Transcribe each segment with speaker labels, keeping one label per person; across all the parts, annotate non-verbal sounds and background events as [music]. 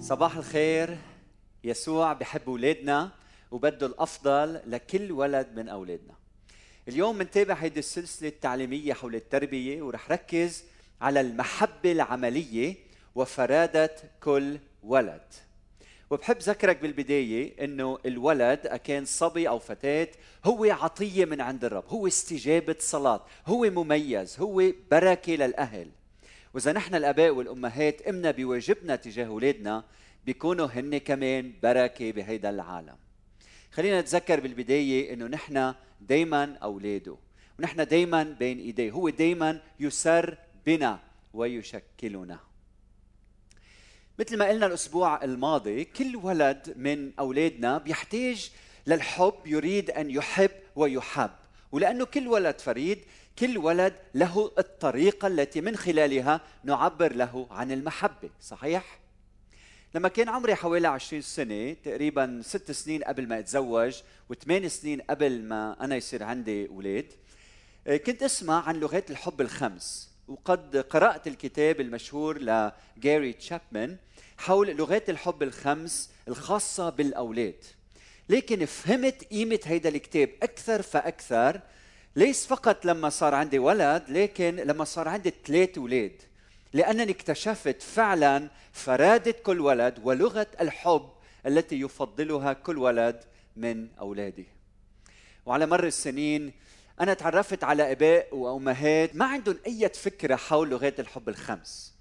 Speaker 1: صباح الخير يسوع بحب اولادنا وبده الأفضل لكل ولد من أولادنا. اليوم بنتابع هيدي السلسلة التعليمية حول التربية ورح ركز على المحبة العملية وفرادة كل ولد. وبحب ذكرك بالبداية إنه الولد كان صبي أو فتاة هو عطية من عند الرب هو استجابة صلاة هو مميز هو بركة للأهل. وإذا نحن الآباء والأمهات امنا بواجبنا تجاه أولادنا بيكونوا هن كمان بركة بهيدا العالم. خلينا نتذكر بالبداية إنه نحن دائما أولاده ونحن دائما بين إيديه. هو دائما يسر بنا ويشكلنا. مثل ما قلنا الأسبوع الماضي كل ولد من أولادنا بيحتاج للحب يريد أن يحب ويحب. ولأنه كل ولد فريد كل ولد له الطريقة التي من خلالها نعبر له عن المحبة صحيح؟ لما كان عمري حوالي 20 سنة تقريبا ست سنين قبل ما أتزوج وثمان سنين قبل ما أنا يصير عندي أولاد كنت أسمع عن لغات الحب الخمس. وقد قرأت الكتاب المشهور لجاري تشابمان حول لغات الحب الخمس الخاصة بالأولاد. لكن فهمت قيمة هيدا الكتاب أكثر فأكثر ليس فقط لما صار عندي ولد لكن لما صار عندي ثلاث أولاد لأنني اكتشفت فعلا فرادة كل ولد ولغة الحب التي يفضلها كل ولد من أولادي. وعلى مر السنين أنا تعرفت على آباء وأمهات ما عندهم أي فكرة حول لغات الحب الخمس.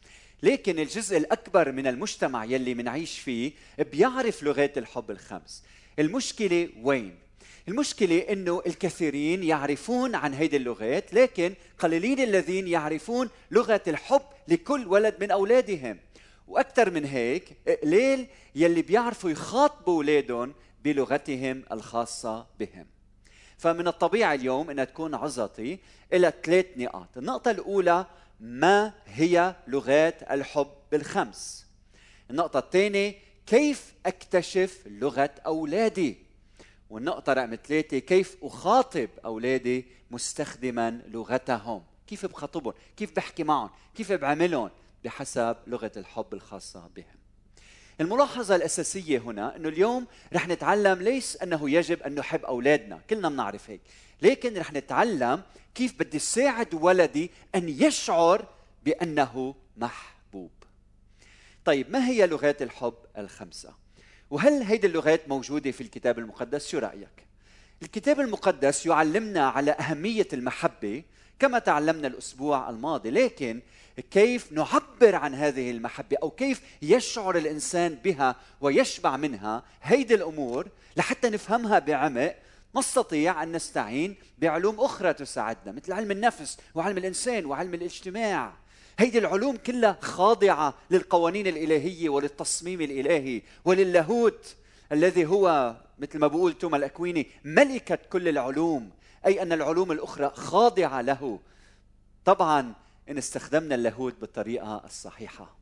Speaker 1: لكن الجزء الأكبر من المجتمع يلي منعيش فيه بيعرف لغات الحب الخمس. المشكلة وين؟ المشكلة إنه الكثيرين يعرفون عن هيدي اللغات لكن قليلين الذين يعرفون لغة الحب لكل ولد من أولادهم. وأكثر من هيك قليل يلي بيعرفوا يخاطبوا أولادهم بلغتهم الخاصة بهم. فمن الطبيعي اليوم إنها تكون عظتي إلى ثلاث نقاط. النقطة الأولى ما هي لغات الحب الخمس النقطة الثانية كيف أكتشف لغة أولادي؟ والنقطة رقم ثلاثة كيف أخاطب أولادي مستخدما لغتهم؟ كيف بخاطبهم كيف بحكي معهم؟ كيف بعملهم؟ بحسب لغة الحب الخاصة بهم. الملاحظة الأساسية هنا أنه اليوم رح نتعلم ليس أنه يجب أن نحب أولادنا كلنا بنعرف هيك لكن رح نتعلم كيف بدي ساعد ولدي أن يشعر بأنه محبوب. طيب ما هي لغات الحب الخمسة؟ وهل هيدي اللغات موجودة في الكتاب المقدس؟ شو رأيك؟ الكتاب المقدس يعلمنا على أهمية المحبة كما تعلمنا الأسبوع الماضي لكن كيف نعبر عن هذه المحبة أو كيف يشعر الإنسان بها ويشبع منها هيدي الأمور لحتى نفهمها بعمق نستطيع أن نستعين بعلوم أخرى تساعدنا مثل علم النفس وعلم الإنسان وعلم الاجتماع هيدي العلوم كلها خاضعة للقوانين الإلهية وللتصميم الإلهي وللاهوت الذي هو مثل ما بقول توما الأكويني ملكة كل العلوم. أي أن العلوم الأخرى خاضعة له. طبعا إن استخدمنا اللاهوت بالطريقة الصحيحة.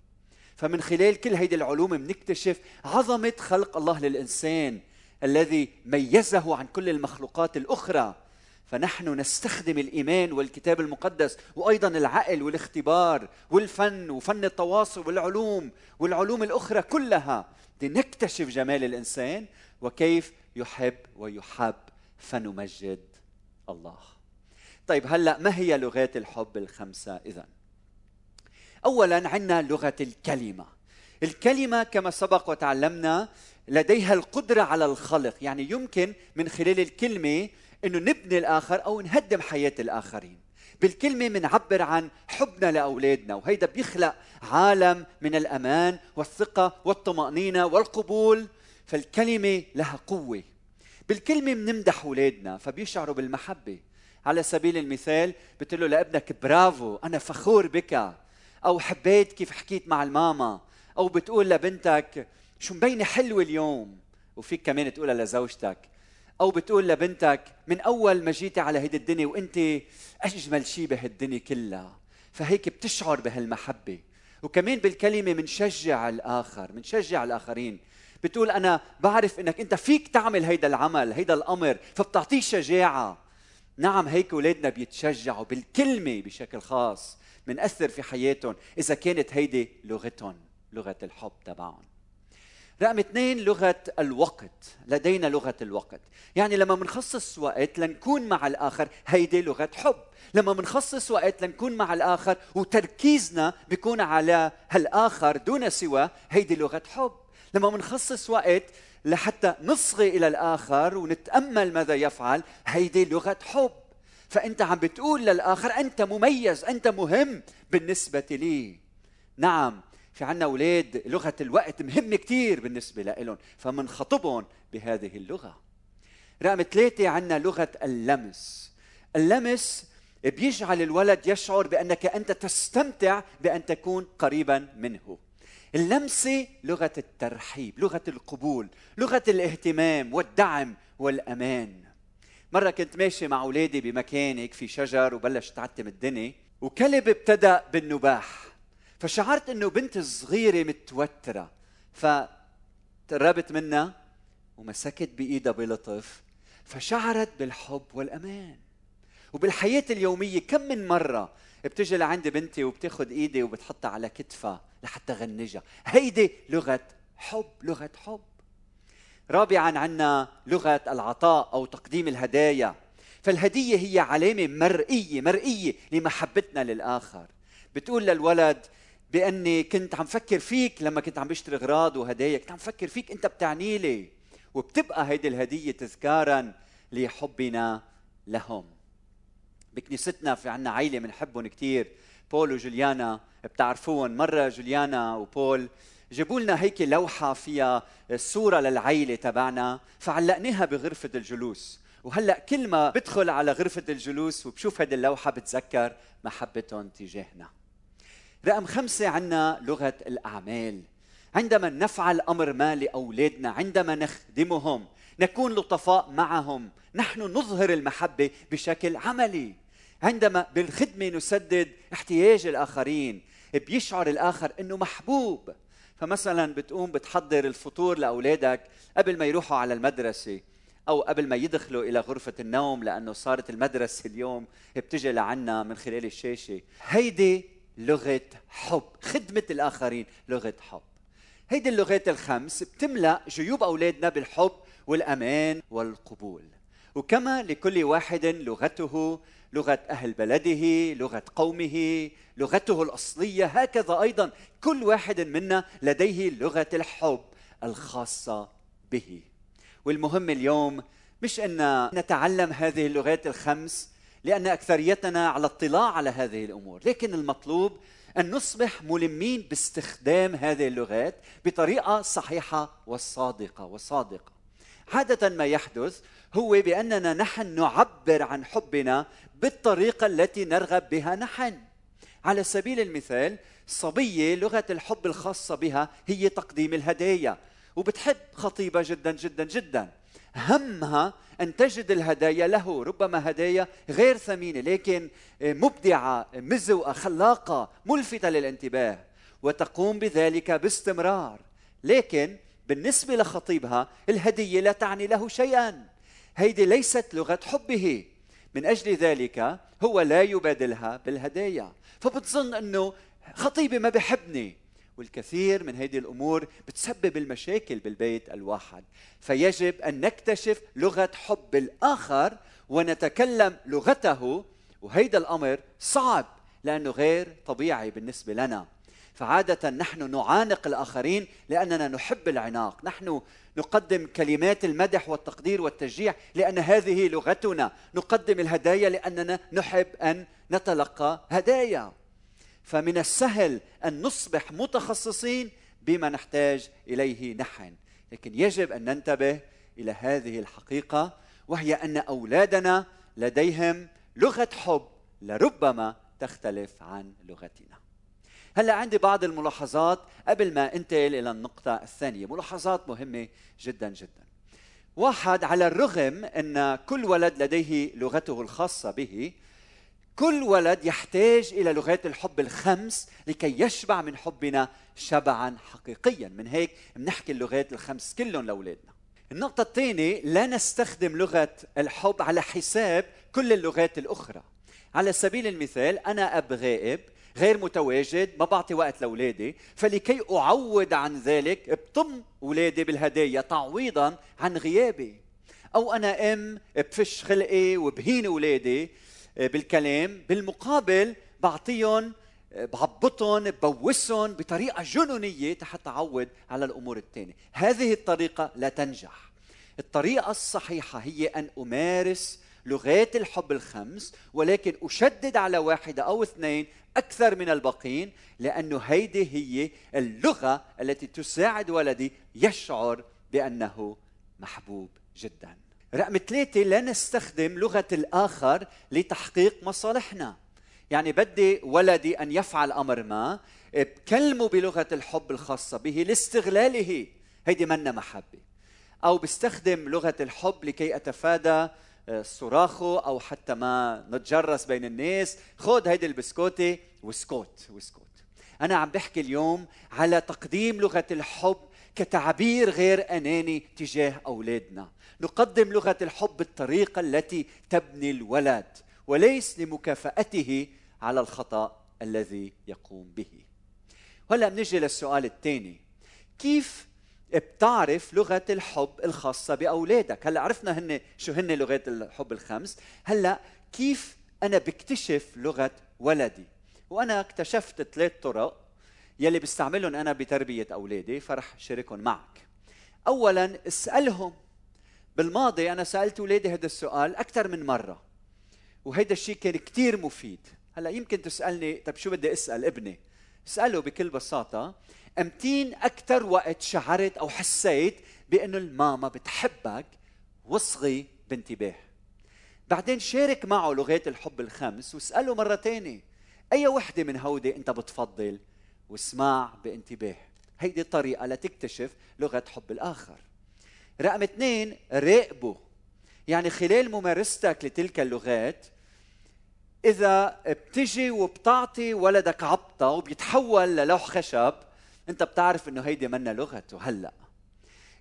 Speaker 1: فمن خلال كل هيدي العلوم بنكتشف عظمة خلق الله للإنسان الذي ميزه عن كل المخلوقات الأخرى. فنحن نستخدم الإيمان والكتاب المقدس وأيضا العقل والاختبار والفن وفن التواصل والعلوم والعلوم الأخرى كلها لنكتشف جمال الإنسان وكيف يحب ويحب فنمجد الله. طيب هلأ ما هي لغات الحب الخمسة اذا؟ اولا عندنا لغة الكلمة. الكلمة كما سبق وتعلمنا لديها القدرة على الخلق، يعني يمكن من خلال الكلمة إنه نبني الآخر أو نهدم حياة الآخرين. بالكلمة منعبر عن حبنا لأولادنا وهيدا بيخلق عالم من الأمان والثقة والطمأنينة والقبول فالكلمة لها قوة. بالكلمة بنمدح أولادنا فبيشعروا بالمحبة. على سبيل المثال بتقول له لابنك برافو أنا فخور بك. أو حبيت كيف حكيت مع الماما. أو بتقول لبنتك شو مبينة حلوة اليوم؟ وفيك كمان تقولها لزوجتك أو بتقول لبنتك من أول ما جيتي على هيدي الدنيا وأنت أجمل شيء بهالدنيا كلها. فهيك بتشعر بهالمحبة. وكمان بالكلمة منشجع الآخر. منشجع الآخرين. بتقول أنا بعرف إنك أنت فيك تعمل هيدا العمل هيدا الأمر فبتعطيه شجاعة. نعم هيك أولادنا بيتشجعوا بالكلمة بشكل خاص منأثر في حياتهم إذا كانت هيدي لغتهم لغة الحب تبعهم. رقم اثنين لغة الوقت. لدينا لغة الوقت. يعني لما بنخصص وقت لنكون مع الآخر هيدي لغة حب. لما بنخصص وقت لنكون مع الآخر وتركيزنا بيكون على هالآخر دون سوى هيدي لغة حب. لما بنخصص وقت لحتى نصغي إلى الآخر ونتأمل ماذا يفعل هيدي لغة حب. فأنت عم بتقول للآخر أنت مميز أنت مهم بالنسبة لي. نعم في عنا أولاد لغة الوقت مهمة كثير بالنسبة لهم فمنخطبهم بهذه اللغة. رقم ثلاثة عنا لغة اللمس. اللمس بيجعل الولد يشعر بأنك أنت تستمتع بأن تكون قريبا منه. اللمسة لغة الترحيب لغة القبول لغة الاهتمام والدعم والأمان. مرة كنت ماشي مع أولادي بمكان هيك في شجر وبلش تعتم الدنيا وكلب ابتدأ بالنباح. فشعرت إنه بنت صغيرة متوترة فتقربت منها ومسكت بإيدها بلطف فشعرت بالحب والأمان. وبالحياة اليومية كم من مرة بتجي لعند بنتي وبتاخذ إيدي وبتحطها على كتفها لحتى غنجها هيدي لغة حب لغة حب. رابعا عندنا لغة العطاء أو تقديم الهدايا. فالهدية هي علامة مرئية مرئية لمحبتنا للآخر. بتقول للولد بأني كنت عم فكر فيك لما كنت عم بشتري أغراض وهدايا كنت عم فكر فيك أنت بتعني لي. وبتبقى هيدي الهدية تذكارا لحبنا لهم. بكنيستنا في عنا عائله بنحبهم كثير بول وجوليانا بتعرفوهم مرة جوليانا وبول جابوا لنا هيك لوحة فيها صورة للعائله تبعنا فعلقناها بغرفة الجلوس. وهلأ كل ما بدخل على غرفة الجلوس وبشوف هذه اللوحة بتذكر محبتهم تجاهنا. رقم خمسة عنا لغة الأعمال. عندما نفعل أمر ما لأولادنا عندما نخدمهم نكون لطفاء معهم نحن نظهر المحبة بشكل عملي. عندما بالخدمة نسدد احتياج الآخرين بيشعر الآخر أنه محبوب. فمثلا بتقوم بتحضر الفطور لأولادك قبل ما يروحوا على المدرسة أو قبل ما يدخلوا إلى غرفة النوم لأنه صارت المدرسة اليوم بتجي لعنا من خلال الشاشة. هيدي لغة حب. خدمة الآخرين لغة حب. هيدي اللغات الخمس بتملأ جيوب أولادنا بالحب والأمان والقبول. وكما لكل واحد لغته لغة أهل بلده لغة قومه لغته الأصلية هكذا أيضا كل واحد منا لديه لغة الحب الخاصة به. والمهم اليوم مش أن نتعلم هذه اللغات الخمس لأن أكثريتنا على اطلاع على هذه الأمور. لكن المطلوب أن نصبح ملمين باستخدام هذه اللغات بطريقة صحيحة وصادقة وصادقة. عادة ما يحدث هو بأننا نحن نعبر عن حبنا بالطريقة التي نرغب بها نحن. على سبيل المثال صبية لغة الحب الخاصة بها هي تقديم الهدايا وبتحب خطيبة جدا جدا جدا. همها أن تجد الهدايا له ربما هدايا غير ثمينة لكن مبدعة مزوقه خلاقة ملفتة للانتباه وتقوم بذلك باستمرار. لكن بالنسبة لخطيبها الهدية لا تعني له شيئا. هيدي ليست لغة حبه. من أجل ذلك هو لا يبادلها بالهدايا. فبتظن أنه خطيبي ما بحبني. والكثير من هذه الأمور بتسبب المشاكل بالبيت الواحد. فيجب أن نكتشف لغة حب الآخر ونتكلم لغته وهيدا الأمر صعب لأنه غير طبيعي بالنسبة لنا. فعادة نحن نعانق الآخرين لأننا نحب العناق. نحن نقدم كلمات المدح والتقدير والتشجيع لأن هذه لغتنا. نقدم الهدايا لأننا نحب أن نتلقى هدايا. فمن السهل أن نصبح متخصصين بما نحتاج إليه نحن. لكن يجب أن ننتبه إلى هذه الحقيقة وهي أن أولادنا لديهم لغة حب لربما تختلف عن لغتنا. هلأ عندي بعض الملاحظات قبل ما أنتقل إلى النقطة الثانية. ملاحظات مهمة جدا جدا. واحد على الرغم أن كل ولد لديه لغته الخاصة به كل ولد يحتاج إلى لغات الحب الخمس لكي يشبع من حبنا شبعا حقيقيا. من هيك بنحكي اللغات الخمس كلهم لأولادنا. النقطة الثانية لا نستخدم لغة الحب على حساب كل اللغات الأخرى. على سبيل المثال أنا أب غائب غير متواجد ما بعطي وقت لأولادي فلكي أعوض عن ذلك بطم أولادي بالهدايا تعويضا عن غيابي. أو أنا أم بفش خلقي وبهين أولادي بالكلام بالمقابل بعطيهم بعبطهم ببوسهم بطريقة جنونية حتى اعوض على الأمور الثانية. هذه الطريقة لا تنجح. الطريقة الصحيحة هي أن أمارس لغات الحب الخمس ولكن أشدد على واحدة أو اثنين أكثر من الباقين لأنه هيدي هي اللغة التي تساعد ولدي يشعر بأنه محبوب جدا. رقم ثلاثة لا نستخدم لغة الآخر لتحقيق مصالحنا. يعني بدي ولدي أن يفعل أمر ما بكلمه بلغة الحب الخاصة به لاستغلاله. هيدي منا محبة. أو بستخدم لغة الحب لكي أتفادى آه، صراخه أو حتى ما نتجرس بين الناس. خذ هيدي البسكوتة وسكوت وسكوت أنا عم بحكي اليوم على تقديم لغة الحب كتعبير غير أناني تجاه أولادنا. نقدم لغة الحب بالطريقة التي تبني الولد وليس لمكافأته على الخطأ الذي يقوم به. هلا بنجي للسؤال الثاني. كيف بتعرف لغة الحب الخاصة بأولادك؟ هلا عرفنا هن شو هن لغات الحب الخمس. هلا كيف أنا بكتشف لغة ولدي؟ وأنا اكتشفت ثلاث طرق. يلي بستعملهم أنا بتربية أولادي فرح شاركهم معك. اولا اسألهم. بالماضي أنا سألت أولادي هذا السؤال أكثر من مرة وهذا الشيء كان كثير مفيد. هلأ يمكن تسألني طيب شو بدي أسأل ابني؟ اساله بكل بساطة أمتين أكثر وقت شعرت أو حسيت بأنه الماما بتحبك واصغي بانتباه. بعدين شارك معه لغات الحب الخمس واسأله مرة ثانية أي وحدة من هودي أنت بتفضل؟ واسمع بانتباه. هيدي الطريقة لتكتشف لغة حب الآخر. رقم اثنين راقبه. يعني خلال ممارستك لتلك اللغات إذا بتجي وبتعطي ولدك عبطة وبيتحول للوح خشب أنت بتعرف إنه هيدي منا لغته هلأ.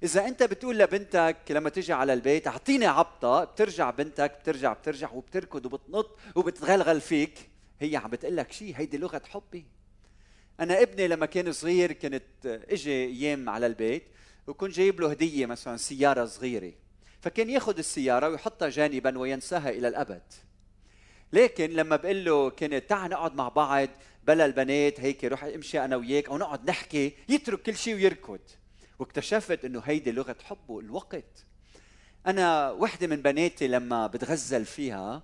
Speaker 1: إذا أنت بتقول لبنتك لما تجي على البيت أعطيني عبطة. بترجع بنتك بترجع بترجع وبتركض وبتنط وبتغلغل فيك. هي عم بتقول لك شيء هيدي لغة حبي. أنا ابني لما كان صغير كنت إجي أيام على البيت وكنت جايب له هدية مثلا سيارة صغيرة. فكان ياخذ السيارة ويحطها جانبا وينساها إلى الأبد. لكن لما بقول له كنت تعال نقعد مع بعض بلا البنات هيك روح امشي أنا وياك أو نقعد نحكي يترك كل شيء ويركض. واكتشفت إنه هيدي لغة حبه الوقت. أنا وحدة من بناتي لما بتغزل فيها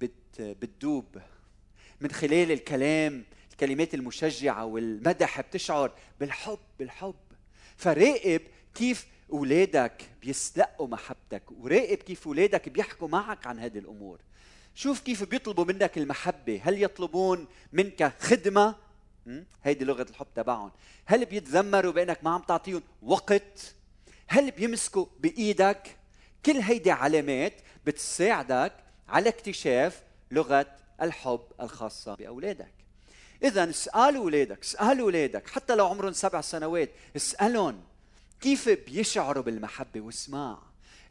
Speaker 1: بت بتدوب. من خلال الكلام الكلمات المشجعة والمدح بتشعر بالحب بالحب. فراقب كيف اولادك بيستلقوا محبتك وراقب كيف اولادك بيحكوا معك عن هذه الأمور. شوف كيف بيطلبوا منك المحبة. هل يطلبون منك خدمة؟ هيدي لغة الحب تبعهم. هل بيتذمروا بأنك ما عم تعطيهم وقت؟ هل بيمسكوا بإيدك؟ كل هيدي علامات بتساعدك على اكتشاف لغة الحب الخاصة بأولادك. اذا اسالوا اولادك اسالوا اولادك حتى لو عمرهم سبع سنوات اسألهم كيف بيشعروا بالمحبة واسمع.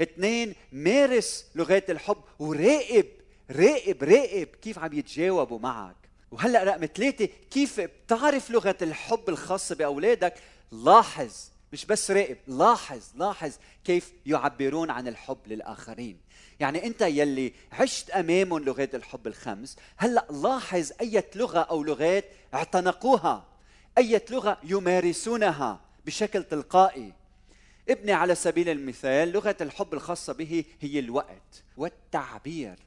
Speaker 1: اثنين مارس لغات الحب وراقب راقب راقب كيف عم يتجاوبوا معك. وهلأ رقم ثلاثة كيف بتعرف لغة الحب الخاصة بأولادك؟ لاحظ مش بس راقب لاحظ لاحظ كيف يعبرون عن الحب للآخرين. يعني أنت يلي عشت أمامهم لغات الحب الخمس هلأ لاحظ اية لغة أو لغات اعتنقوها اية لغة يمارسونها بشكل تلقائي. ابني على سبيل المثال لغة الحب الخاصة به هي الوقت والتعبير.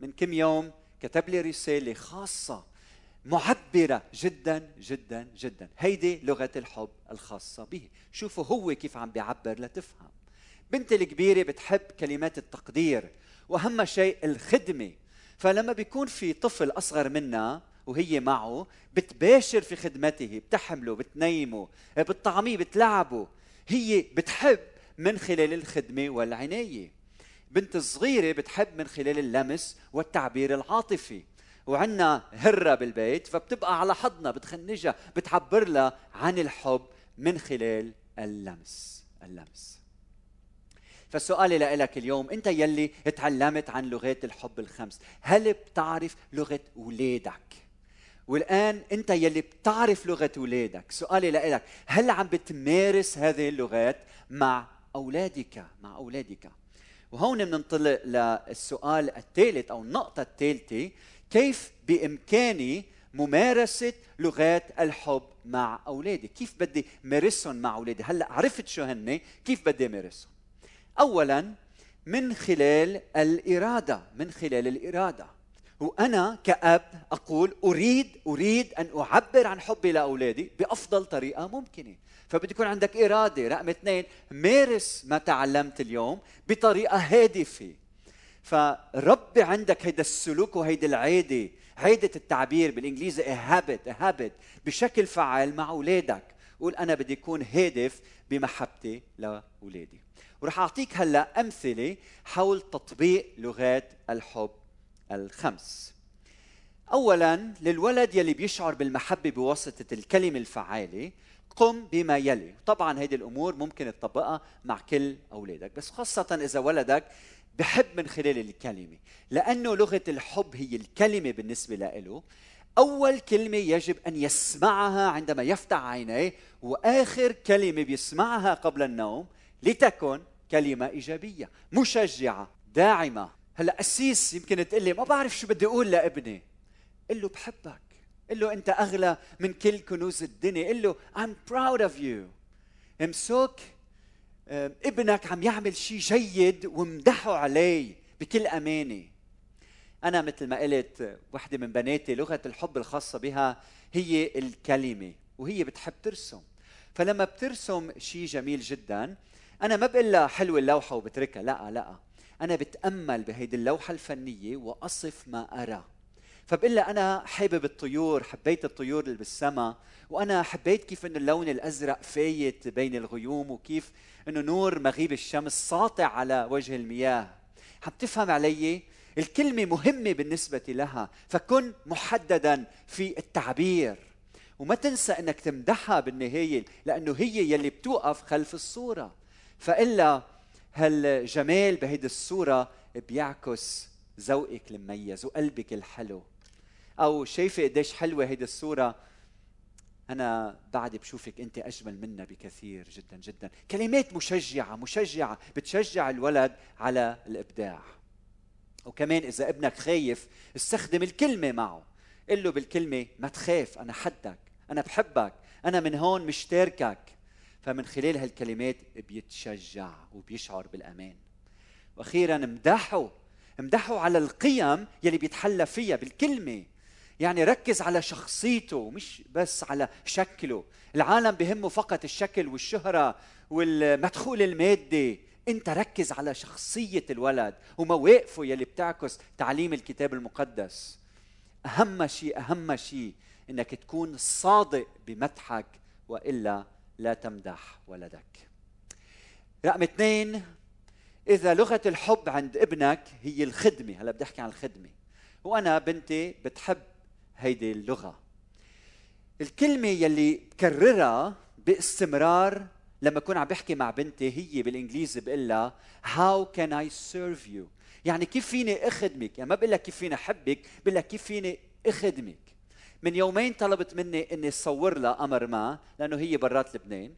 Speaker 1: من كم يوم كتب لي رسالة خاصة معبرة جدا جدا جدا. هيدي لغة الحب الخاصة به. شوفوا هو كيف عم بيعبر لتفهم. بنتي الكبيرة بتحب كلمات التقدير وأهم شيء الخدمة. فلما بيكون في طفل أصغر منها وهي معه بتباشر في خدمته بتحمله بتنيمه بتطعميه بتلعبه. هي بتحب من خلال الخدمة والعناية. بنت الصغيرة بتحب من خلال اللمس والتعبير العاطفي. وعنا هرة بالبيت فبتبقى على حضنها بتخنجها بتعبر لها عن الحب من خلال اللمس اللمس. فسؤالي لك اليوم أنت يلي تعلمت عن لغات الحب الخمس هل بتعرف لغة اولادك والآن أنت يلي بتعرف لغة أولادك سؤالي لك هل عم بتمارس هذه اللغات مع أولادك؟ مع أولادك. وهون بننطلق للسؤال الثالث أو النقطة الثالثة كيف بإمكاني ممارسة لغات الحب مع أولادي؟ كيف بدي مارسهم مع أولادي؟ هلأ عرفت شو هن كيف بدي مارسهم؟ أولا من خلال الإرادة من خلال الإرادة. وأنا كأب أقول أريد أريد أن أعبر عن حبي لأولادي بأفضل طريقة ممكنة. فبده يكون عندك إرادة. رقم اثنين مارس ما تعلمت اليوم بطريقة هادفة. فربي عندك هيدا السلوك وهيدي العادة عادة التعبير habit a habit بشكل فعال مع أولادك. قول أنا بدي أكون هادف بمحبتي لأولادي. ورح أعطيك هلأ أمثلة حول تطبيق لغات الحب الخمس. اولا للولد يلي بيشعر بالمحبة بواسطة الكلمة الفعالة قم بما يلي. طبعا هذه الأمور ممكن تطبقها مع كل أولادك بس خاصة إذا ولدك بحب من خلال الكلمة لأنه لغة الحب هي الكلمة بالنسبة له. أول كلمة يجب أن يسمعها عندما يفتح عينيه وآخر كلمة بيسمعها قبل النوم لتكن كلمة إيجابية مشجعة داعمة. هلا قسيس يمكن تقول لي ما بعرف شو بدي أقول لابني. قل له بحبك. قل له أنت أغلى من كل كنوز الدنيا. قل له I'm proud of you. امسك ابنك عم يعمل شيء جيد وامدحه عليه بكل أمانة. أنا مثل ما قلت وحدة من بناتي لغة الحب الخاصة بها هي الكلمة وهي بتحب ترسم. فلما بترسم شيء جميل جدا أنا ما بقول لها حلوة اللوحة وبتركها لا لا. أنا بتأمل بهيدي اللوحة الفنية وأصف ما أرى. فبقول لها أنا حابب الطيور حبيت الطيور اللي بالسماء وأنا حبيت كيف إنه اللون الأزرق فايت بين الغيوم وكيف إنه نور مغيب الشمس ساطع على وجه المياه. عم تفهم علي؟ الكلمة مهمة بالنسبة لها فكن محددا في التعبير. وما تنسى إنك تمدحها بالنهاية لأنه هي يلي بتوقف خلف الصورة. فإلا هالجمال بهيدي الصورة بيعكس ذوقك المميز وقلبك الحلو. أو شايفة قديش حلوة هيدي الصورة؟ أنا بعد بشوفك أنت أجمل منا بكثير جدا جدا. كلمات مشجعة مشجعة. بتشجع الولد على الإبداع. وكمان إذا ابنك خايف استخدم الكلمة معه. قل له بالكلمة ما تخاف أنا حدك أنا بحبك أنا من هون مشتركك فمن خلال هالكلمات بيتشجع وبيشعر بالأمان. وأخيرا امدحوا امدحوا على القيم يلي بيتحلى فيها بالكلمة. يعني ركز على شخصيته مش بس على شكله. العالم بهمه فقط الشكل والشهرة والمدخول المادي. انت ركز على شخصية الولد ومواقفه يلي بتعكس تعليم الكتاب المقدس. أهم شيء أهم شيء إنك تكون صادق بمدحك وإلا لا تمدح ولدك. رقم اثنين إذا لغة الحب عند ابنك هي الخدمة. هلا بدي أحكي عن الخدمة. وأنا بنتي بتحب هيدي اللغة. الكلمة يلي بكررها باستمرار لما أكون عم بحكي مع بنتي هي بالإنجليزي بقول لها How can I serve you? يعني كيف فيني أخدمك؟ يعني ما بقول لك كيف فيني أحبك بقول لك كيف فيني أخدمك. من يومين طلبت مني إني صور لها أمر ما لأنه هي برات لبنان.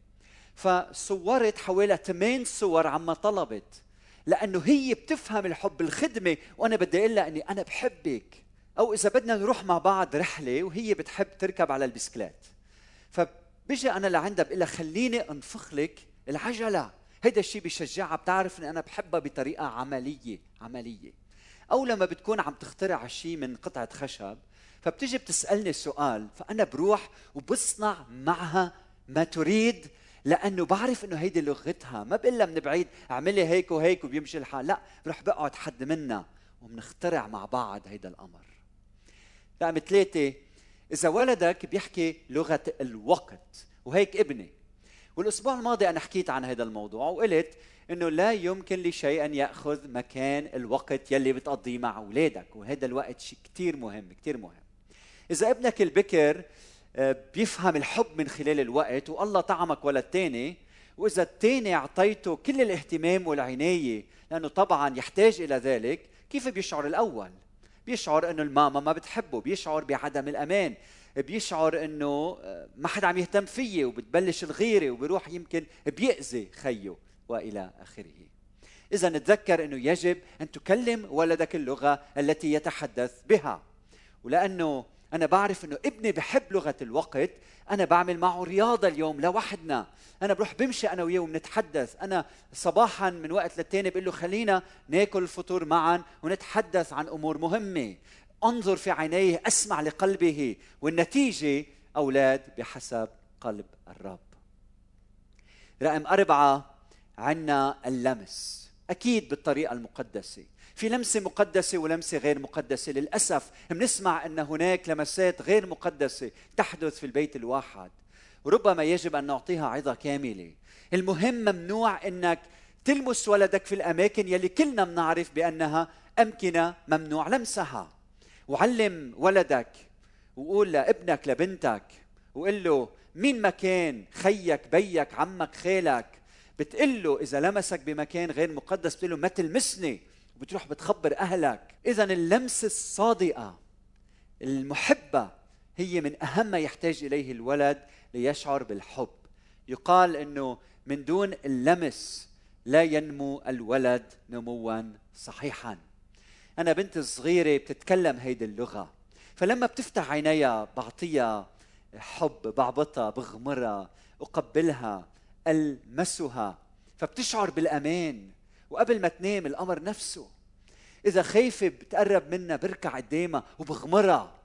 Speaker 1: فصورت حوالي ثمان صور عما طلبت لأنه هي بتفهم الحب الخدمة وأنا بدي أقول لها إني أنا بحبك. أو إذا بدنا نروح مع بعض رحلة وهي بتحب تركب على البسكليت فبيجي أنا لعندها بقول لها خليني أنفخ لك العجلة. هيدا الشيء بيشجعها بتعرف إني أنا بحبها بطريقة عملية عملية. أو لما بتكون عم تخترع شيء من قطعة خشب فبتجي بتسألني سؤال فأنا بروح وبصنع معها ما تريد لأنه بعرف إنه هيدي لغتها. ما بقول لها من بعيد اعملي هيك وهيك وبيمشي الحال لا بروح بقعد حد منا وبنخترع مع بعض هيدا الأمر. رقم ثلاثة إذا ولدك بيحكي لغة الوقت وهيك ابني. والأسبوع الماضي أنا حكيت عن هذا الموضوع وقلت إنه لا يمكن لشيء أن يأخذ مكان الوقت يلي بتقضيه مع أولادك وهذا الوقت شيء كثير مهم كثير مهم. إذا ابنك البكر آه، بيفهم الحب من خلال الوقت والله طعمك ولا الثاني وإذا الثاني أعطيته كل الاهتمام والعناية لأنه طبعا يحتاج إلى ذلك كيف بيشعر الأول؟ بيشعر إنه الماما ما بتحبه بيشعر بعدم الأمان بيشعر إنه آه، ما حدا عم يهتم فيه وبتبلش الغيرة وبيروح يمكن بيأذي خيه وإلى آخره. إذا نتذكر إنه يجب أن تكلم ولدك اللغة التي يتحدث بها. ولأنه أنا بعرف إنه ابني بحب لغة الوقت أنا بعمل معه رياضة اليوم لوحدنا. أنا بروح بمشي أنا وياه وبنتحدث أنا صباحا من وقت للتاني بقول له خلينا ناكل الفطور معا ونتحدث عن أمور مهمة. انظر في عينيه أسمع لقلبه. والنتيجة أولاد بحسب قلب الرب. رقم أربعة عنا اللمس. أكيد بالطريقة المقدسة. في لمسة مقدسة ولمسة غير مقدسة. للأسف بنسمع أن هناك لمسات غير مقدسة تحدث في البيت الواحد. وربما يجب أن نعطيها عظة كاملة. المهم ممنوع أنك تلمس ولدك في الأماكن يلي كلنا بنعرف بأنها أمكنة ممنوع لمسها. وعلم ولدك وقول لابنك لبنتك وقول له مين مكان خيك بيك عمك خالك. بتقول له إذا لمسك بمكان غير مقدس بتقول له ما تلمسني. وبتروح بتخبر أهلك. اذا اللمسة الصادقة المحبة هي من أهم ما يحتاج إليه الولد ليشعر بالحب. يقال إنه من دون اللمس لا ينمو الولد نموا صحيحا. أنا بنت صغيرة بتتكلم هيدي اللغة فلما بتفتح عينيها بعطيها حب بعبطها بغمرها أقبلها ألمسها فبتشعر بالأمان. وقبل ما تنام الامر نفسه. إذا خايفة بتقرب منها بركع قدامها وبغمرها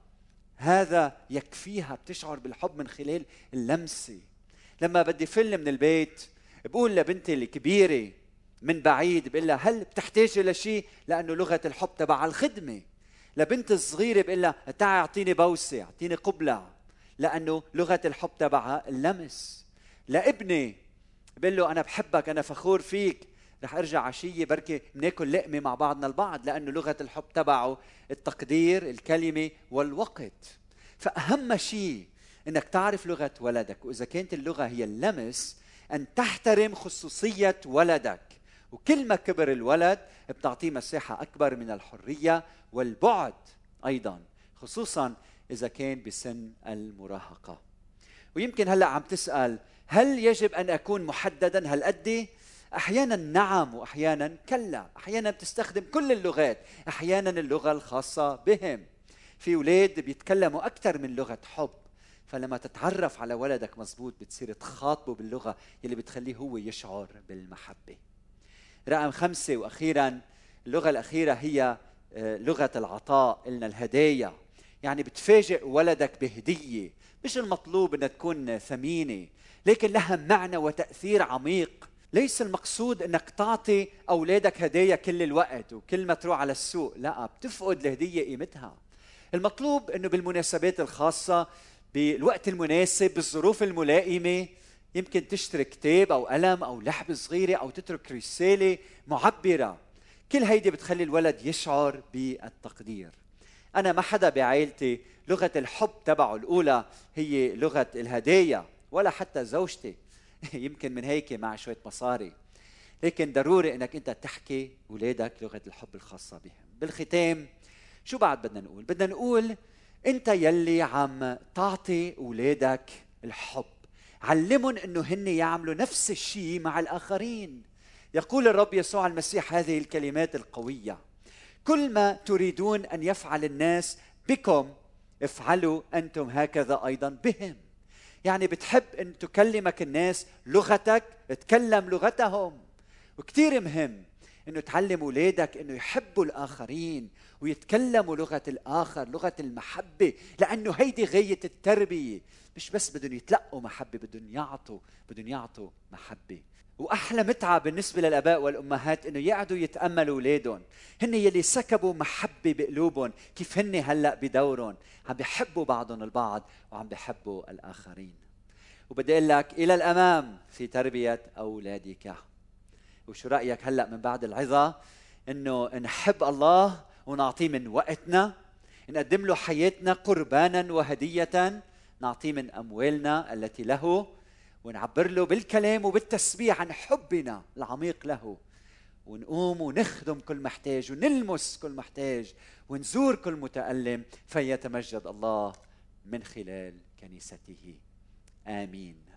Speaker 1: هذا يكفيها بتشعر بالحب من خلال اللمسة. لما بدي فل من البيت بقول لبنتي الكبيرة من بعيد بقول لها هل بتحتاجي لشيء لأنه لغة الحب تبع الخدمة. لبنت الصغيرة بقول لها تعي أعطيني بوسة أعطيني قبلة. لأنه لغة الحب تبعها اللمس. لابني بقول له أنا بحبك أنا فخور فيك. رح ارجع عشيه بركي بناكل لقمة مع بعضنا البعض لأنه لغة الحب تبعه التقدير الكلمة والوقت. فأهم شيء إنك تعرف لغة ولدك وإذا كانت اللغة هي اللمس أن تحترم خصوصية ولدك. وكل ما كبر الولد بتعطيه مساحة أكبر من الحرية والبعد أيضا خصوصا إذا كان بسن المراهقة. ويمكن هلأ عم تسأل هل يجب أن أكون محددا؟ هالقد أحيانا نعم واحيانا كلا. أحيانا بتستخدم كل اللغات. أحيانا اللغة الخاصة بهم. في أولاد بيتكلموا أكثر من لغة حب. فلما تتعرف على ولدك مزبوط بتصير تخاطبه باللغة يلي بتخليه هو يشعر بالمحبة. رقم خمسة وأخيرا اللغة الأخيرة هي آه، لغة العطاء. قلنا الهدايا. يعني بتفاجئ ولدك بهدية. مش المطلوب أنها تكون ثمينة لكن لها معنى وتأثير عميق. ليس المقصود إنك تعطي أولادك هدايا كل الوقت وكل ما تروح على السوق لا بتفقد الهدية قيمتها. المطلوب إنه بالمناسبات الخاصة بالوقت المناسب بالظروف الملائمة يمكن تشتري كتاب أو قلم أو لعبه صغيرة أو تترك رسالة معبرة. كل هيدي بتخلي الولد يشعر بالتقدير. أنا ما حدا بعائلتي لغة الحب تبعه الأولى هي لغة الهدايا ولا حتى زوجتي. [laughs] يمكن من هيك مع شوية مصاري. لكن ضروري إنك أنت تحكي اولادك لغة الحب الخاصة بهم. بالختام شو بعد بدنا نقول؟ بدنا نقول أنت يلي عم تعطي اولادك الحب. علمهم إنه هن يعملوا نفس الشيء مع الآخرين. يقول الرب يسوع المسيح هذه الكلمات القوية. كل ما تريدون أن يفعل الناس بكم افعلوا أنتم هكذا أيضا بهم. يعني بتحب إن تكلمك الناس لغتك تكلم لغتهم. وكثير مهم إنه تعلم اولادك إنه يحبوا الآخرين ويتكلموا لغة الآخر لغة المحبة لأنه هيدي غايه التربية. مش بس بدهم يتلقوا محبة بدهم يعطوا بدهم يعطوا محبة. وأحلى متعة بالنسبة للآباء والأمهات إنه يقعدوا يتأملوا أولادهم. هن يلي سكبوا محبة بقلوبهم كيف هن هلأ بدورهم. عم بيحبوا بعضهم البعض وعم بيحبوا الآخرين. وبدي أقول لك إلى الأمام في تربية أولادك. وشو رأيك هلأ من بعد العظة؟ إنه نحب الله ونعطيه من وقتنا. نقدم له حياتنا قربانا وهدية. نعطيه من أموالنا التي له. ونعبر له بالكلام وبالتسبيح عن حبنا العميق له. ونقوم ونخدم كل محتاج ونلمس كل محتاج ونزور كل متألم فيتمجد الله من خلال كنيسته. آمين.